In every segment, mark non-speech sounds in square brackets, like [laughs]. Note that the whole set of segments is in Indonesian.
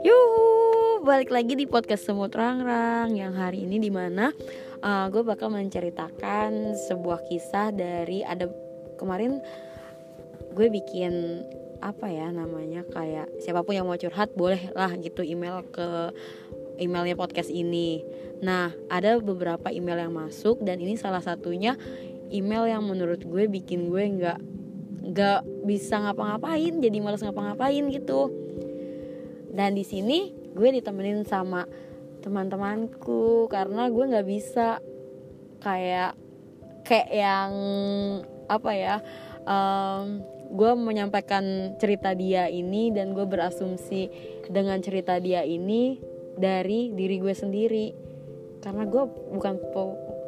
Yuhu, balik lagi di podcast Semut Rangrang yang hari ini di mana uh, gue bakal menceritakan sebuah kisah dari ada kemarin gue bikin apa ya namanya kayak siapa pun yang mau curhat boleh lah gitu email ke emailnya podcast ini. Nah ada beberapa email yang masuk dan ini salah satunya email yang menurut gue bikin gue nggak nggak bisa ngapa-ngapain jadi males ngapa-ngapain gitu. Dan di sini gue ditemenin sama teman-temanku karena gue nggak bisa kayak kayak yang apa ya um, gue menyampaikan cerita dia ini dan gue berasumsi dengan cerita dia ini dari diri gue sendiri. Karena gue bukan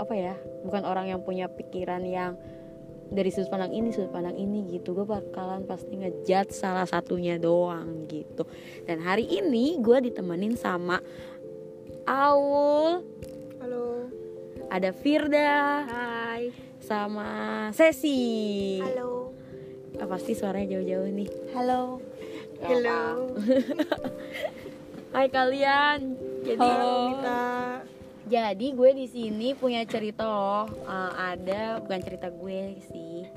apa ya bukan orang yang punya pikiran yang dari sudut pandang ini sudut pandang ini gitu. Gue bakalan pasti ngejat salah satunya doang gitu. Dan hari ini gue ditemenin sama Aul. Halo. Ada Firda. Hai. Sama Sesi. Halo. Ah, pasti suaranya jauh-jauh nih. Halo. Halo. [laughs] Hai kalian. Jadi halo Nita jadi gue di sini punya cerita loh. Uh, ada bukan cerita gue sih.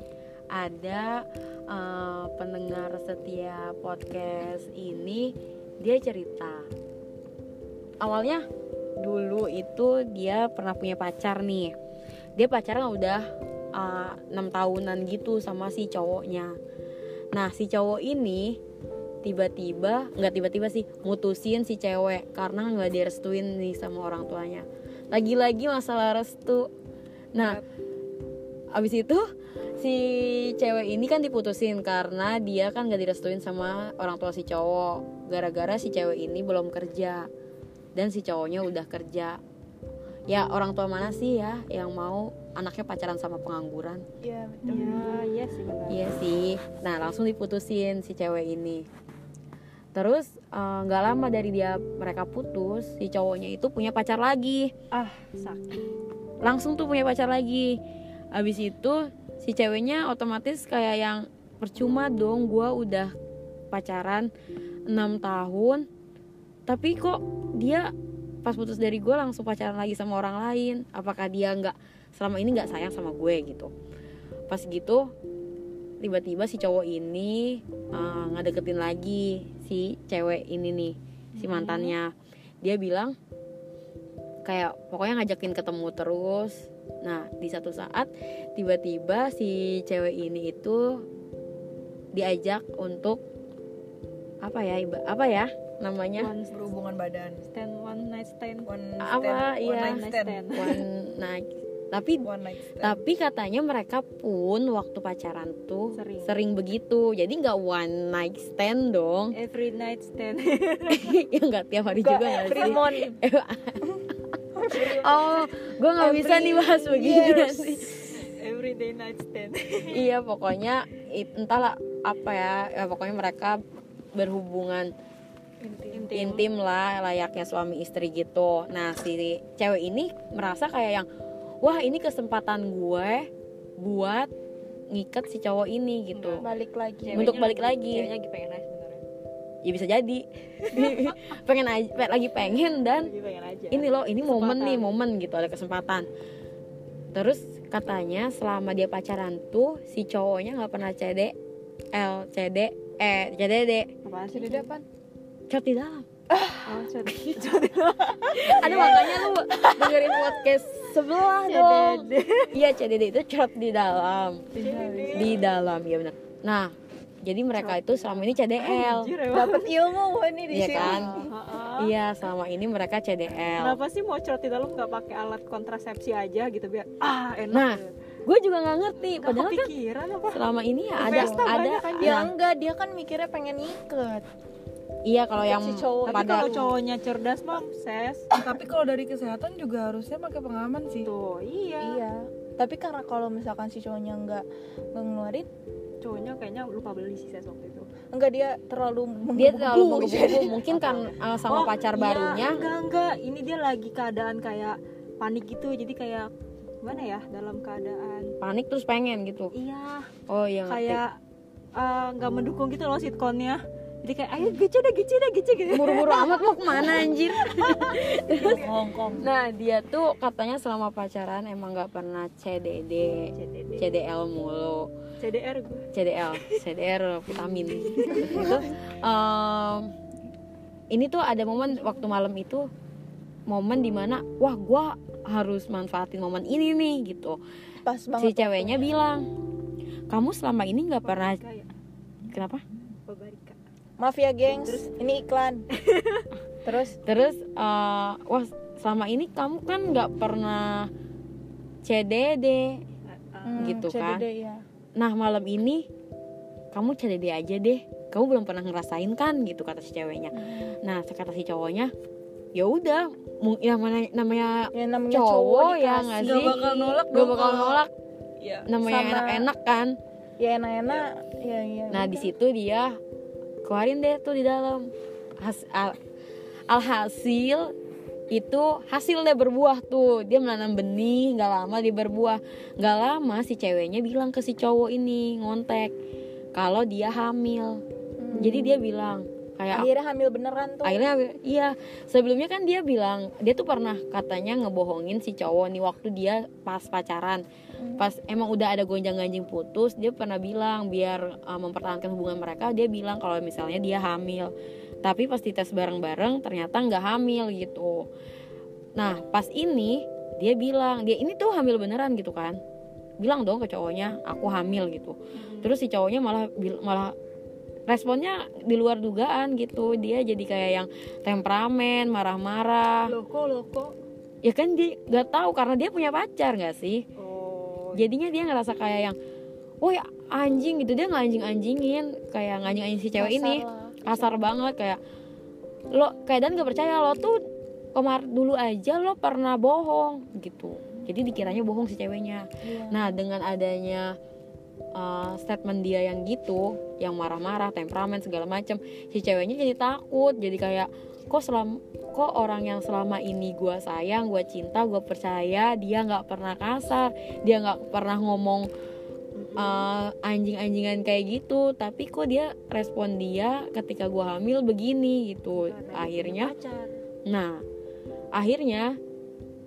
Ada uh, pendengar setia podcast ini dia cerita. Awalnya dulu itu dia pernah punya pacar nih. Dia pacaran udah enam uh, tahunan gitu sama si cowoknya. Nah si cowok ini tiba-tiba nggak tiba-tiba sih mutusin si cewek karena nggak direstuin nih sama orang tuanya lagi-lagi masalah restu. Nah abis itu si cewek ini kan diputusin karena dia kan gak direstuin sama orang tua si cowok. Gara-gara si cewek ini belum kerja. Dan si cowoknya udah kerja. Ya orang tua mana sih ya yang mau anaknya pacaran sama pengangguran? Iya betul. Ya, iya sih. Benar iya sih. Nah langsung diputusin si cewek ini terus nggak uh, lama dari dia mereka putus si cowoknya itu punya pacar lagi. Ah sakit. Langsung tuh punya pacar lagi. Abis itu si ceweknya otomatis kayak yang percuma dong gue udah pacaran 6 tahun tapi kok dia pas putus dari gue langsung pacaran lagi sama orang lain? Apakah dia nggak selama ini nggak sayang sama gue? Gitu. Pas gitu tiba-tiba si cowok ini uh, ngedeketin lagi si cewek ini nih si mantannya. Dia bilang kayak pokoknya ngajakin ketemu terus. Nah di satu saat tiba-tiba si cewek ini itu diajak untuk apa ya iba apa ya namanya? One berhubungan badan. Stand one night stand. One apa stand, iya. one night stand. One night tapi tapi katanya mereka pun waktu pacaran tuh Sering. sering, begitu. Jadi nggak one night stand dong. [laughs] Every night stand. [laughs] Ya nggak tiap hari juga nggak sih? morning. [laughs] Oh gue nggak bisa nih bahas begini sih? Everyday night stand. Iya pokoknya it- entahlah apa ya. Ya pokoknya mereka berhubungan intim, intim lah layaknya suami istri gitu. Nah si cewek ini merasa kayak yang wah ini kesempatan gue buat ngikat si cowok ini gitu. Balik lagi. Ceweknya Untuk balik lagi. ceweknya lagi pengen aja sebenarnya. Ya bisa jadi. [laughs] Pengen aja lagi pengen dan lagi pengen aja. ini loh ini momen Kesempatan. nih momen gitu ada kesempatan. Terus katanya selama dia pacaran tuh si cowoknya nggak pernah CD L CD eh CDD apaan sih di itu depan chat di dalam oh chat [laughs] ada makanya lu dengerin podcast sebelah dong. Iya CDD itu chat di dalam. Di dalam ya benar. Nah jadi mereka itu selama ini CDL dapat ilmu ini di Iya sini. kan? Heeh. iya selama ini mereka CDL Kenapa sih mau cerot di dalam nggak pakai alat kontrasepsi aja gitu biar ah enak Nah, gitu. gue juga nggak ngerti. Nggak padahal kan apa? selama ini ya ada Pesta ada kan, ya enggak dia kan mikirnya pengen iket iya kalau yang si cowok. tapi pada kalau cowoknya cerdas bang ses [coughs] tapi kalau dari kesehatan juga harusnya pakai pengaman sih. Tuh iya, iya. Tapi karena kalau misalkan si cowoknya enggak nggak ngeluarin cowoknya kayaknya lupa beli sih ses waktu itu. Enggak dia terlalu dia terlalu menggebu mungkin kan uh, sama Oh, pacar iya, barunya. enggak enggak. Ini dia lagi keadaan kayak panik gitu. Jadi kayak gimana ya dalam keadaan panik terus pengen gitu. Iya. Oh iya kayak eh, nggak mendukung gitu loh sitkonnya jadi kayak ayo gece deh gece deh gece gitu. Buru-buru amat mau ke mana anjir? Hongkong nah dia tuh katanya selama pacaran emang nggak pernah CDD CDD CDL mulu. CDR gue CDL CDR vitamin. Itu em, ini tuh ada momen waktu malam itu momen di mana wah gua harus manfaatin momen ini nih gitu. Pas si banget ceweknya bilang kamu selama ini nggak pernah kenapa maaf ya gengs ini iklan. [laughs] Terus? Terus eh, wah selama ini kamu kan nggak pernah CDD hmm, Gitu kan. CDD, ya. nah malam ini kamu CDD aja deh. Kamu belum pernah ngerasain kan? Gitu kata si ceweknya. Nah kata si cowoknya ya udah ya mana namanya ya namanya cowok cowok, ya nggak Gak sih? bakal nolak gak bakal nolak. Iya. Namanya Sama- enak-enak kan? Ya enak-enak. Ya ya nah di situ dia keluarin deh tuh di dalam. Has, al, alhasil itu hasil deh berbuah tuh. Dia menanam benih nggak lama dia berbuah. Nggak lama si ceweknya bilang ke si cowok ini ngontek kalau dia hamil. Hmm. jadi dia bilang kayak akhirnya hamil beneran tuh. Akhirnya iya. Sebelumnya kan dia bilang dia tuh pernah katanya ngebohongin si cowok nih waktu dia pas pacaran. Hmm. pas emang udah ada gonjang ganjing putus dia pernah bilang biar uh, mempertahankan hubungan mereka dia bilang kalau misalnya dia hamil. Tapi pas dites bareng-bareng ternyata nggak hamil gitu. Nah pas ini dia bilang dia ini tuh hamil beneran gitu kan. Bilang dong ke cowoknya aku hamil gitu. Terus si cowoknya malah malah responnya di luar dugaan gitu. Dia jadi kayak yang temperamen marah-marah. Loko loko. Ya kan dia nggak tahu karena dia punya pacar nggak sih? Oh. Jadinya dia ngerasa kayak yang woi anjing gitu. Dia nganjing anjingin kayak nganjing anjing si cewek ini. Kasar banget kayak lo kayak dan gak percaya lo tuh kemar dulu aja lo pernah bohong gitu. Jadi dikiranya bohong si ceweknya. Iya. nah dengan adanya uh, statement dia yang gitu yang marah-marah temperamen segala macam si ceweknya jadi takut jadi kayak kok selam kok orang yang selama ini gua sayang gua cinta gua percaya dia nggak pernah kasar dia nggak pernah ngomong uh, anjing-anjingan kayak gitu tapi kok dia respon dia ketika gua hamil begini gitu akhirnya. Nah, akhirnya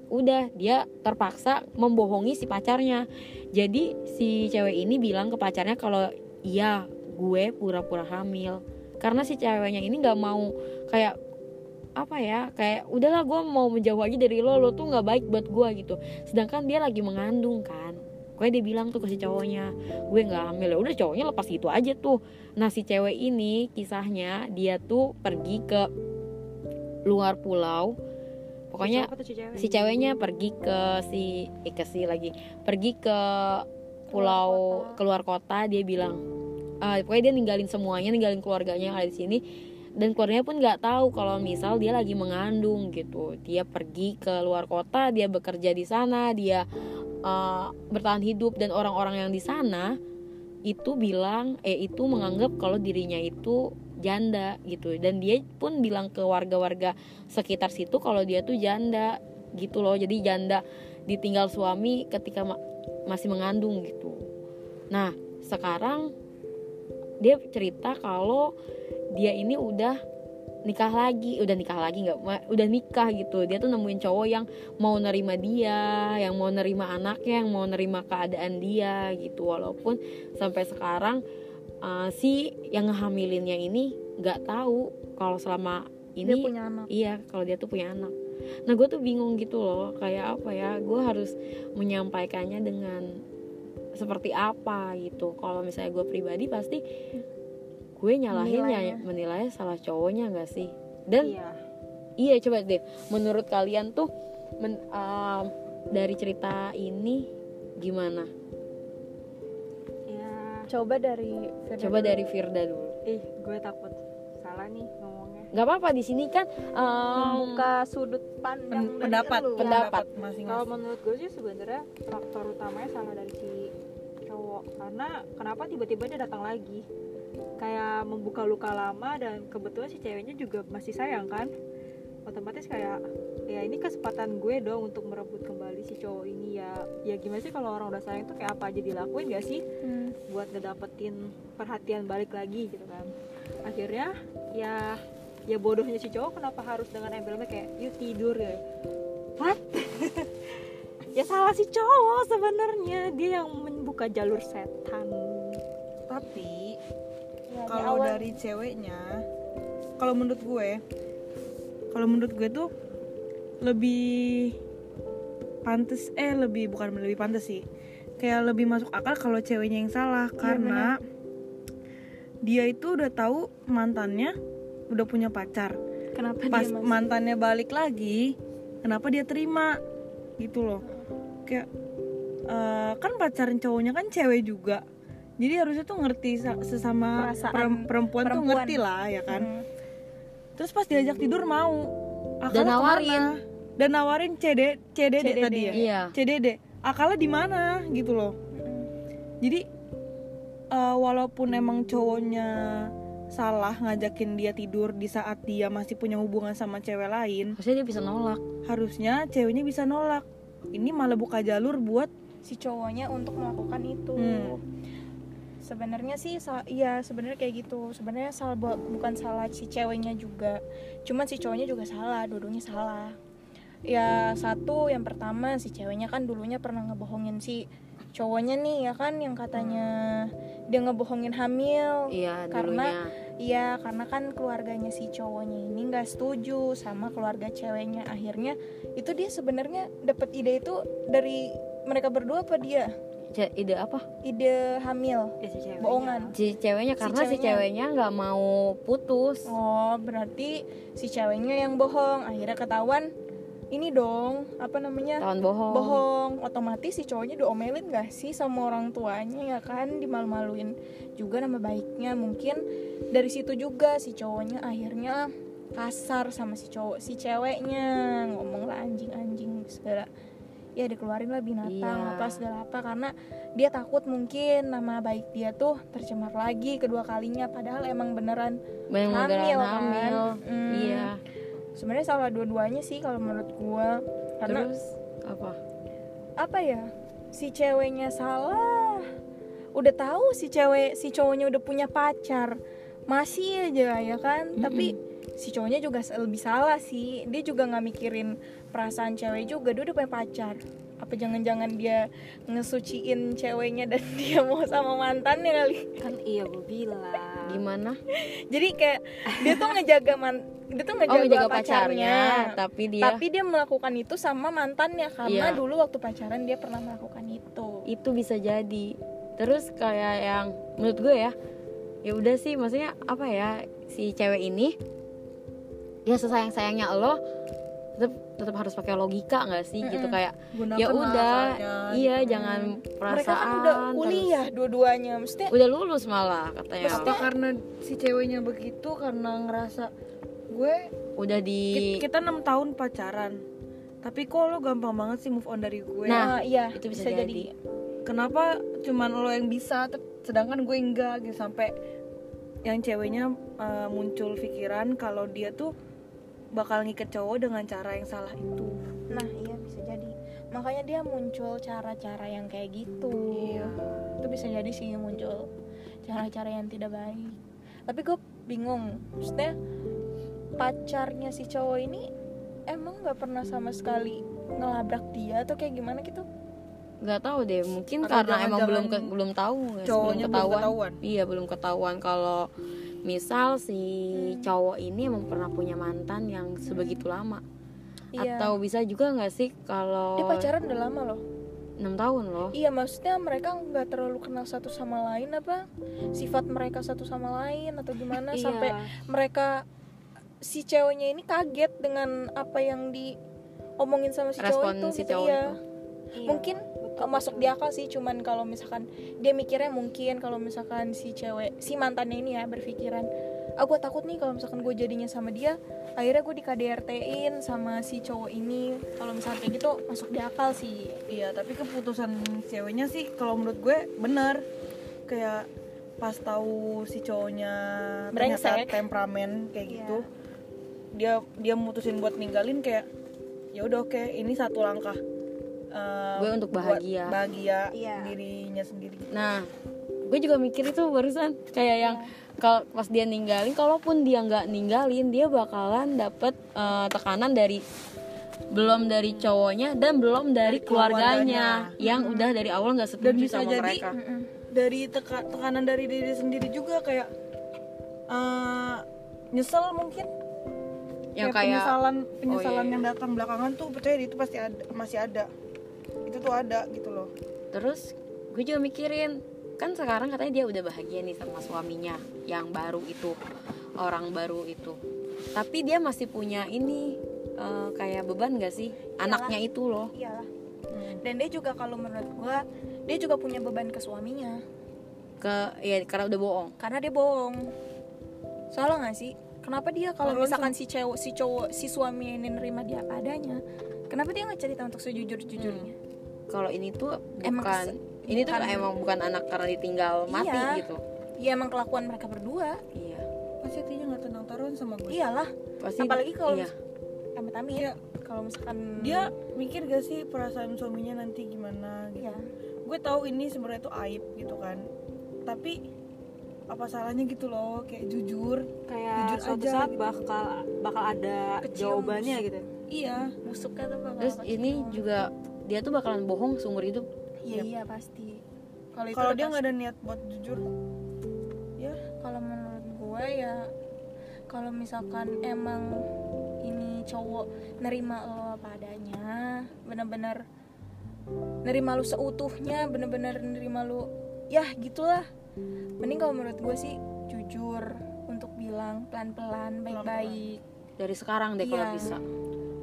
udah dia terpaksa membohongi si pacarnya. Jadi si cewek ini bilang ke pacarnya kalau iya gue pura-pura hamil. Karena si ceweknya ini nggak mau kayak apa ya kayak udahlah gue mau menjauh aja dari lo lo tuh nggak baik buat gue gitu sedangkan dia lagi mengandung kan gue dia bilang tuh ke si cowoknya gue nggak hamil ya udah cowoknya lepas gitu aja tuh nah si cewek ini kisahnya dia tuh pergi ke luar pulau pokoknya si cewek? si ceweknya pergi ke si eh, ke si lagi pergi ke pulau keluar kota. dia bilang ah pokoknya dia ninggalin semuanya ninggalin keluarganya yang ada di sini. Dan keluarganya pun nggak tahu kalau misal dia lagi mengandung gitu. Dia pergi ke luar kota dia bekerja di sana dia eh, bertahan hidup. Dan orang-orang yang di sana itu bilang eh itu menganggap kalau dirinya itu janda gitu. Dan dia pun bilang ke warga-warga sekitar situ kalau dia tuh janda gitu loh. Jadi janda ditinggal suami ketika ma- masih mengandung gitu. Nah sekarang dia cerita kalau dia ini udah nikah lagi udah nikah lagi nggak udah nikah gitu. Dia tuh nemuin cowok yang mau nerima dia yang mau nerima anaknya yang mau nerima keadaan dia gitu. Walaupun sampai sekarang uh, si yang ngehamilinnya ini nggak tahu kalau selama dia ini punya anak iya kalau dia tuh punya anak nah gue tuh bingung gitu loh kayak apa ya gue harus menyampaikannya dengan seperti apa gitu kalau misalnya gue pribadi pasti gue nyalahin ya Menilainya. menilai salah cowoknya nggak sih dan Iya. iya coba deh menurut kalian tuh men- um, dari cerita ini gimana. Coba dari Firda coba dulu. dari Firda dulu Ih, gue takut salah nih ngomongnya. nggak apa-apa di sini kan um, Membuka sudut pandang Pen- pendapat lu. Pendapat. Kalau masing-masing menurut gue sih sebenarnya faktor utamanya salah dari si cowok karena kenapa tiba-tiba dia datang lagi kayak membuka luka lama dan kebetulan si ceweknya juga masih sayang kan otomatis kayak ya ini kesempatan gue dong untuk merebut kembali si cowok ini. Ya ya gimana sih kalau orang udah sayang tuh kayak apa aja dilakuin gak sih? Hmm. buat ngedapetin perhatian balik lagi gitu kan. Akhirnya ya ya bodohnya si cowok kenapa harus dengan embelnya kayak yuk tidur ya. What? [laughs] Ya salah si cowok sebenarnya. Dia yang membuka jalur setan. Tapi Ya, kalau dari ceweknya kalau menurut gue kalau menurut gue tuh lebih pantas eh lebih bukan lebih pantas sih. Kayak lebih masuk akal kalau ceweknya yang salah karena dia itu udah tahu mantannya udah punya pacar. Kenapa pas dia masih mantannya balik lagi kenapa dia terima? Gitu loh. Kayak eh, kan pacaran cowoknya kan cewek juga. Jadi harusnya tuh ngerti sa- sesama Perasaan perem- perempuan, tuh perempuan. ngerti lah ya kan? Hmm. terus pas diajak tidur mau. Dan Akalnya nawarin. Dan nawarin CD CDD CDD. tadi ya? Iya. CDD akalnya di mana? Gitu loh. Jadi eh, walaupun emang cowoknya salah ngajakin dia tidur di saat dia masih punya hubungan sama cewek lain Harusnya dia bisa nolak. harusnya ceweknya bisa nolak. Ini malah buka jalur buat si cowoknya untuk melakukan itu. Hmm. sebenarnya sih iya sebenarnya kayak gitu. Sebenarnya salah bu- bukan salah si ceweknya juga. Cuman si cowoknya juga salah dulunya salah ya satu yang pertama si ceweknya kan dulunya pernah ngebohongin si cowoknya nih ya kan yang katanya dia ngebohongin hamil Iya, Karena- dulunya. Iya, karena kan keluarganya si cowoknya ini nggak setuju sama keluarga ceweknya. Akhirnya itu dia sebenarnya dapat ide itu dari mereka berdua apa dia? Ce- ide apa? Ide hamil, ya si ceweknya. bohongan. Si ceweknya karena si ceweknya. ceweknya nggak mau putus. Oh, berarti si ceweknya yang bohong. Akhirnya ketahuan ini dong, apa namanya? Tawan bohong. bohong otomatis si cowoknya diomelin gak sih sama orang tuanya ya kan dimalu-maluin juga nama baiknya mungkin dari situ juga si cowoknya akhirnya kasar sama si cowok si ceweknya ngomong lah anjing-anjing segala ya dikeluarin lah binatang Iya. apa segala apa karena dia takut mungkin nama baik dia tuh tercemar lagi kedua kalinya padahal emang beneran Banyak Hamil, hamil, kan? hamil. Hmm. Iya. Sebenarnya salah dua-duanya sih kalau menurut gua. Karena Terus apa? apa ya? Si ceweknya salah. Udah tahu si cewek si cowoknya udah punya pacar. Masih aja ya kan? Tapi si cowoknya juga lebih salah sih. Dia juga nggak mikirin perasaan cewek juga. Dia udah punya pacar apa jangan-jangan dia ngesuciin ceweknya dan [laughs] dia mau sama mantannya kali kan iya gue bilang Gimana? [laughs] jadi kayak dia tuh ngejaga man dia tuh Oh, ngejaga, menjaga pacarnya, pacarnya, tapi dia tapi dia melakukan itu sama mantannya karena Iya. dulu waktu pacaran dia pernah melakukan itu itu bisa jadi. Terus kayak yang menurut gue ya, ya udah sih, maksudnya apa ya si cewek ini dia sesayang sayangnya lo tetap tetap harus pakai logika nggak sih gitu Mm-mm. kayak ya udah iya gitu. jangan perasaan mereka kan udah terus- kuliah dua-duanya maksudnya udah lulus malah katanya apa karena si ceweknya begitu karena ngerasa gue udah di ki- kita enam tahun pacaran tapi kok lo gampang banget sih move on dari gue Nah, ah, iya itu bisa jadi. kenapa cuman lo yang bisa sedangkan gue enggak gitu sampai yang ceweknya uh, muncul pikiran kalau dia tuh bakal ngikat cowok dengan cara yang salah itu. Nah iya bisa jadi. Makanya dia muncul cara-cara yang kayak gitu. Iya. itu bisa jadi sih muncul cara-cara yang tidak baik. Tapi gue bingung maksudnya pacarnya si cowok ini emang nggak pernah sama sekali ngelabrak dia atau kayak gimana gitu? Nggak tahu deh mungkin Atau karena emang belum ke- belum tahu cowoknya belum belum ketahuan. ketahuan? Iya belum ketahuan kalau misal si Hmm. cowok ini emang pernah punya mantan yang sebegitu lama iya atau bisa juga nggak sih kalau dia pacaran udah lama loh enam tahun loh Iya maksudnya mereka nggak terlalu kenal satu sama lain apa sifat mereka satu sama lain atau gimana Iya. sampai mereka si ceweknya ini kaget dengan apa yang diomongin sama si cowok Respon itu si gitu, cowok iya. itu. Iya, mungkin masuk di akal sih cuman kalau misalkan dia mikirnya mungkin kalau misalkan si cewek si mantannya ini ya berpikiran ah gue takut nih kalau misalkan gue jadinya sama dia akhirnya gue di KDRT-in sama si cowok ini kalau misalkan kayak gitu masuk di akal sih iya tapi keputusan ceweknya sih kalau menurut gue bener kayak pas tahu si cowoknya ternyata Brengsek. temperamen kayak Iya. gitu dia dia mutusin buat ninggalin kayak ya udah oke ini satu langkah eh, Gue untuk buat bahagia. bahagia Iya. dirinya sendiri Nah, gue juga mikir itu barusan kayak yang kalau pas dia ninggalin, kalaupun dia nggak ninggalin, dia bakalan dapet eh, tekanan dari belum dari cowoknya dan belum dari keluarganya, yang udah dari awal nggak dan setuju bisa sama jadi mereka. dari teka- tekanan dari diri sendiri juga kayak eh, nyesel mungkin Yang kayak kayak penyesalan penyesalan iya. yang datang belakangan tuh percaya itu pasti ada masih ada itu tuh ada gitu loh. Terus gue juga mikirin kan sekarang katanya dia udah bahagia nih sama suaminya yang baru itu orang baru itu. Tapi dia masih punya ini eh, kayak beban gak sih? Anaknya itu loh. Iyalah. Hmm. dan dia juga kalau menurut gua dia juga punya beban ke suaminya. Ke ya karena udah bohong. Karena dia bohong. Salah nggak sih? Kenapa dia kalau misalkan si cewek si cowok si suami ini nerima dia apa adanya kenapa dia nggak cerita untuk sejujur jujurnya kalau ini tuh Emang bukan se- ini tuh bukan- emang bukan anak karena ditinggal mati Iya. gitu. Ya emang kelakuan mereka berdua. Iya. Pasti hatinya nggak tenang taruhan sama gue. Iyalah. Pasti apalagi kalau iya. amit amit Iya. kalau misalkan dia mikir gak sih perasaan suaminya nanti gimana gitu. Iya. Gue tahu ini sebenarnya tuh aib gitu kan. Tapi apa salahnya gitu loh kayak jujur. Kayak Jujur suatu aja saat gitu. bakal bakal ada Kecium. jawabannya gitu. Iya. Busuknya tuh bakal terus kecium. ini juga dia tuh bakalan bohong seumur hidup. Iya iya. pasti. Kalau itu kalau dia pasti. nggak ada niat buat jujur. Ya kalau menurut gue ya kalau misalkan emang ini cowok nerima lo apa adanya bener-bener nerima lu seutuhnya bener-bener nerima lu ya gitulah. Mending kalau menurut gue sih jujur untuk bilang pelan-pelan. baik-baik. Dari sekarang deh kalau Iya. bisa.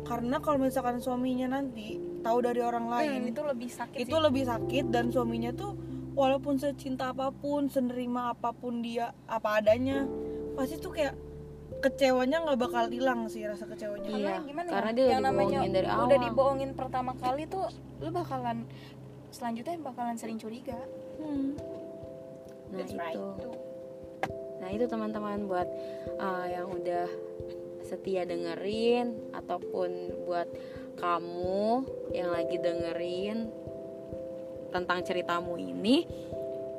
Karena kalau misalkan suaminya nanti tahu dari orang lain Hmm, itu lebih sakit itu sih. lebih sakit dan suaminya tuh walaupun secinta apa pun senerima apa pun dia apa adanya pasti tuh kayak kecewanya nggak bakal hilang sih rasa kecewanya Iya, Karena gimana karena ya? dia udah yang namanya dari udah awal. dibohongin pertama kali tuh lu bakalan selanjutnya bakalan sering curiga Hmm. nah That's right. itu nah itu teman-teman buat uh, yang udah setia dengerin ataupun buat kamu yang lagi dengerin tentang ceritamu ini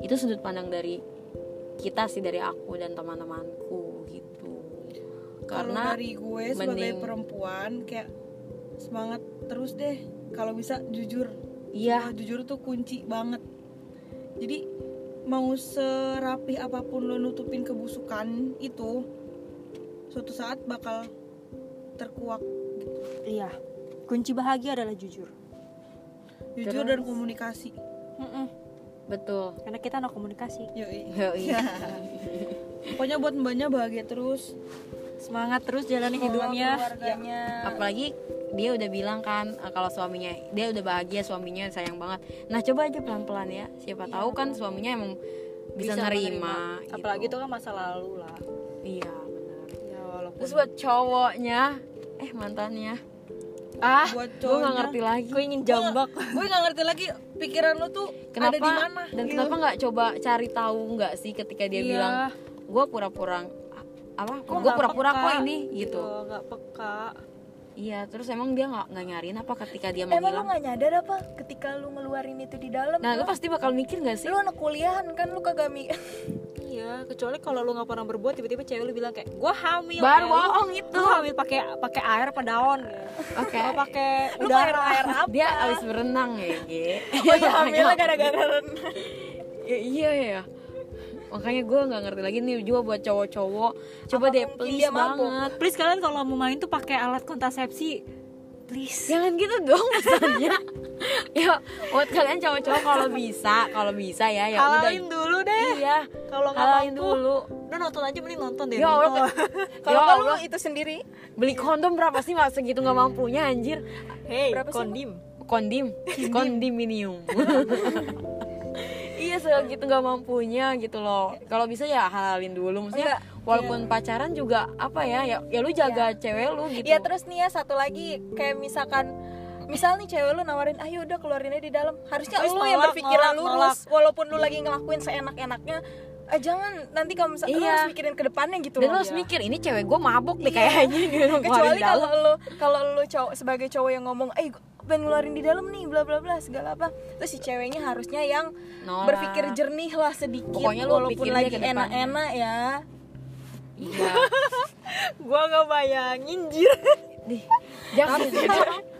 itu sudut pandang dari kita sih dari aku dan teman-temanku gitu. Karena dari gue sebagai mending- perempuan kayak semangat terus deh. Kalau bisa jujur. Iya. Jujur tuh kunci banget. Jadi mau serapi apa pun lo nutupin kebusukan itu suatu saat bakal terkuak iya kunci bahagia adalah jujur. Jujur Terus? dan komunikasi betul. Karena kita no komunikasi. Yoi. Yoi. [laughs] pokoknya buat mbaknya bahagia terus. Semangat terus jalani hidupnya keluarganya. Apalagi dia udah bilang kan eh, kalau suaminya dia udah bahagia suaminya sayang banget. Nah coba aja pelan pelan ya. Siapa tahu kan suaminya emang bisa, nerima, gitu. apalagi itu kan masa lalu lah. Iya benar. Ya walaupun terus buat cowoknya eh mantannya ah buat gue nggak ngerti lagi. Gue ingin jambak. Gue nggak ngerti lagi pikiran lo tuh kenapa ada di mana dan gitu. kenapa nggak coba cari tahu nggak sih ketika dia Iya. bilang gue pura-pura apa? Gue pura-pura kok ini? Gitu. Tuh, nggak peka iya terus emang dia nggak nggak nyariin apa ketika dia emang lu menghilang nggak nyadar apa ketika lu ngeluarin itu di dalam nah lu pasti bakal mikir gak sih? Lu anak kuliahan kan lu kagak mi [laughs] iya kecuali kalau lu nggak pernah berbuat tiba-tiba cewek lu bilang kayak gue hamil baru ya, bohong itu. Lu hamil pakai pakai air apa daun ya. oke. Lu pakai lu udara. air air apa? [laughs] Dia abis berenang ya Ge. oh [laughs] ya hamilnya gara-gara renang Ya, iya ya makanya gue nggak ngerti lagi nih juga buat cowok-cowok coba Apa deh please banget. Please kalian kalau mau main tuh pakai alat kontrasepsi. Please. Jangan gitu dong [laughs] pesannya ya buat kalian cowok-cowok kalau bisa kalau bisa ya ya udah. Dulu deh. Iya kalau nggak mampu dulu. udah nonton aja mending nonton deh ya Allah nonton. [laughs] kalau ya lu Allah. itu sendiri. Beli kondom berapa sih mas? Segitu nggak mampunya anjir. Hey Berapa sih, kondim. Kondim. Kondiminium [laughs] iya segitu nggak mampunya gitu loh. Kalau bisa ya halalin dulu. Maksudnya Enggak. walaupun pacaran juga apa ya ya ya lu jaga cewek lu gitu. Ya terus nih ya satu lagi kayak misalkan misal nih cewek lu nawarin ayo udah keluarinnya di dalam. Harusnya Terus lu yang berpikiran lurus walaupun lu lagi ngelakuin seenak-enaknya eh jangan. Nanti kalau misalnya lo Iya. harus mikirin ke depannya gitu dan loh. lo harus mikir ini cewek gue mabuk deh kayaknya. Gitu [laughs] Iya. kecuali kalau lo kalau lo cowok sebagai cowok yang ngomong eh pengen ngeluarin di dalam nih bla bla bla segala apa terus si ceweknya harusnya yang Nolak. berpikir jernih lah sedikit Pokoknya lo walaupun lagi enak-enak ya. Iya. [laughs] Gua nggak bayangin jir. Dih, jangan.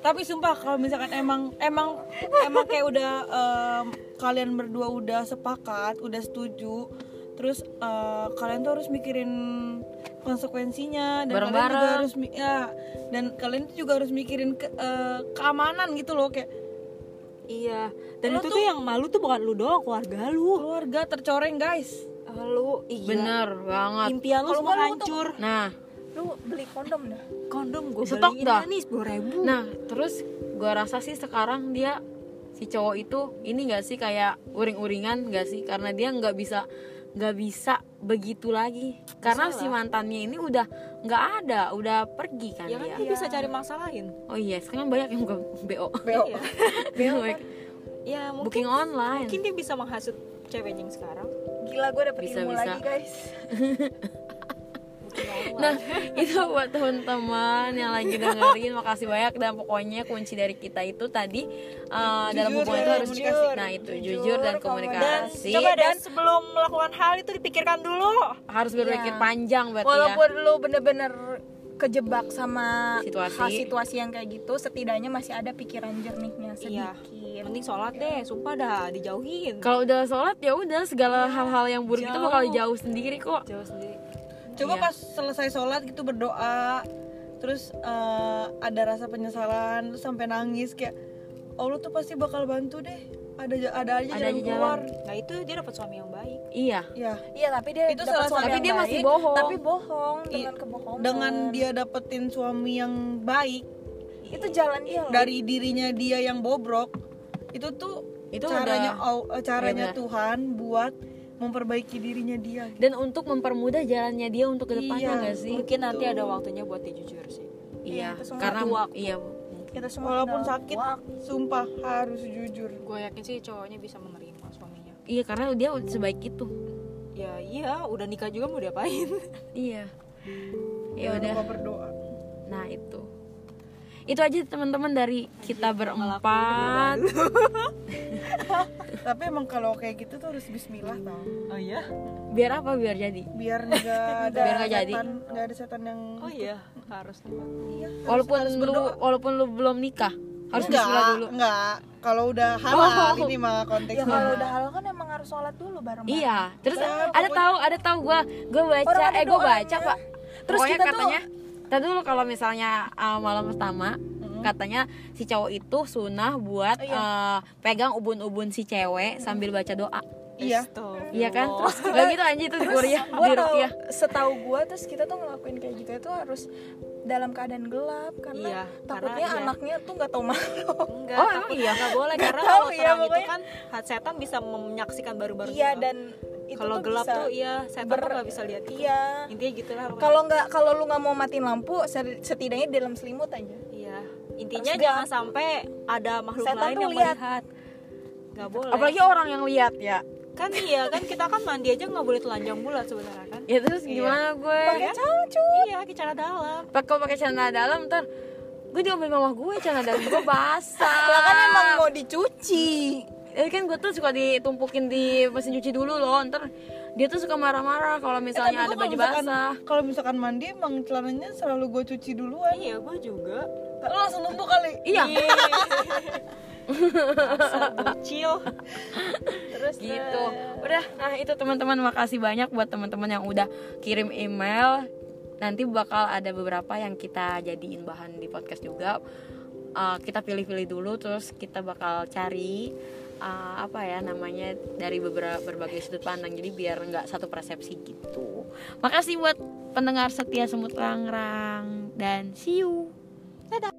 tapi sumpah kalau misalkan emang emang emang kayak udah em, kalian berdua udah sepakat udah setuju terus eh, kalian tuh harus mikirin konsekuensinya dan kalian juga harus ya dan kalian tuh juga harus mikirin ke- eh, keamanan gitu loh kayak iya. Dan Lo itu tuh- tuh yang malu tuh bukan lu doang keluarga lu. Keluarga tercoreng guys. Lu iya. Bener banget. Impian lu semua lu tuh- hancur. nah. Lu beli kondom dah. Kondom gue Stok dah. ya nih sepuluh ribu. Nah terus gue rasa sih sekarang dia si cowok itu ini gak sih kayak uring-uringan gak sih? Karena dia nggak bisa nggak bisa begitu lagi. Karena si mantannya ini udah nggak ada udah pergi kan ya kan dia. dia bisa cari masalahin oh iya sekarang banyak yang bukan bo iya. [laughs] Baik. ya mungkin booking online. mungkin dia bisa menghasut ceweknya yang sekarang. Gila gue dapet Bisa, ilmu bisa. lagi guys [laughs] Nah itu buat teman-teman yang lagi dengerin makasih banyak dan pokoknya kunci dari kita itu tadi uh, dalam Jujur hubungan itu dan harus komunikasi. nah itu Jujur, jujur dan komunikasi. dan coba dan sebelum melakukan hal itu dipikirkan dulu harus berpikir Iya. panjang berarti walaupun ya lu bener-bener kejebak sama Situasi. hal situasi yang kayak gitu setidaknya masih ada pikiran jernihnya Iya. sedikit penting sholat deh sumpah dah dijauhin kalau udah sholat ya udah segala hal-hal yang buruk itu Jauh. bakal jauh sendiri kok jauh sendiri coba Iya. pas selesai sholat gitu berdoa terus eh, ada rasa penyesalan terus sampai nangis kayak Allah tuh pasti bakal bantu deh ada ada aja Ada jalan aja keluar nah itu dia dapat suami yang baik iya ya iya tapi dia Itu salah suami Tapi dia masih baik, bohong. tapi bohong I- dengan kebohongan dengan dia dapetin suami yang baik itu jalan dia loh. dari dirinya dia yang bobrok itu tuh Itu caranya udah- caranya Iya. Tuhan buat memperbaiki dirinya dia. Dan untuk mempermudah jalannya dia untuk ke depannya Iya. gak sih? mungkin nanti ada waktunya buat dia jujur sih. Iya semua karena waktu. iya kita semua walaupun sakit waktu. sumpah harus jujur. Gue yakin sih cowoknya bisa menerima suaminya. Iya karena dia udah sebaik itu. Ya iya udah nikah juga mau diapain? [laughs] Iya. Ya udah. berdoa. Nah itu. Itu aja teman-teman dari kita berempat [laughs] tapi emang kalau kayak gitu tuh harus Bismillah tau oh iya? Biar apa? Biar jadi? Biar nggak ada [laughs] Biar nggak jadi. setan nggak ada setan yang oh iya. Harus iya Walaupun lu walaupun lu belum nikah Harus enggak bismillah dulu. enggak kalau udah halal Oh. ini mah ya konteksnya kalau udah halal kan emang harus sholat dulu bareng Iya. Terus ada tahu ada tahu gua Gua baca Eh gua baca pak. Terus Pokoknya kita tuh- katanya Tadi dulu kalau misalnya uh, malam pertama Katanya si cowok itu sunnah buat Iya. uh, pegang ubun-ubun si cewek sambil baca doa. iya Iya kan? Terus gak gitu anjir itu di gue di rupiah. setahu gue terus kita tuh ngelakuin kayak gitu itu harus dalam keadaan gelap karena Iya, takutnya karena iya. anaknya tuh nggak tahu malu enggak Oh, takut iya? nggak boleh karena tahu kalau ya, terang itu kan hat setan bisa menyaksikan baru-baru iya gitu. dan itu kalau tuh gelap bisa tuh iya setan ber- tuh nggak bisa lihat gitu. iya intinya gitulah pokoknya. kalau nggak kalau lu nggak mau matiin lampu set- setidaknya di dalam selimut aja iya intinya Harus jangan gelap. sampai ada makhluk Setan lain yang lihat. melihat nggak boleh Apalagi orang yang lihat ya. kan iya kan kita kan mandi aja nggak boleh telanjang bulat sebenarnya kan Ya terus gimana gue? pakai calcu iya pakai cara dalam kalau pakai celana dalam ntar gue diomelin mama gue celana dalam gue basah. lah kan emang mau dicuci Ya kan gue tuh suka ditumpukin di mesin cuci dulu loh ntar dia tuh suka marah-marah kalau misalnya ada Tapi gua baju kalau misalkan- basah. kalau misalkan mandi emang celananya selalu gue cuci duluan iya gue juga lo langsung numpuk kali Iya. [laughs] Dasar bocil terus gitu. Udah, nah itu teman-teman makasih banyak buat teman-teman yang udah kirim email. Nanti bakal ada beberapa yang kita jadiin bahan di podcast juga. Uh, kita pilih-pilih dulu terus kita bakal cari uh, apa ya namanya dari beberapa berbagai sudut pandang. Jadi biar nggak satu persepsi gitu. Makasih buat pendengar setia semut rangrang dan see you. Dadah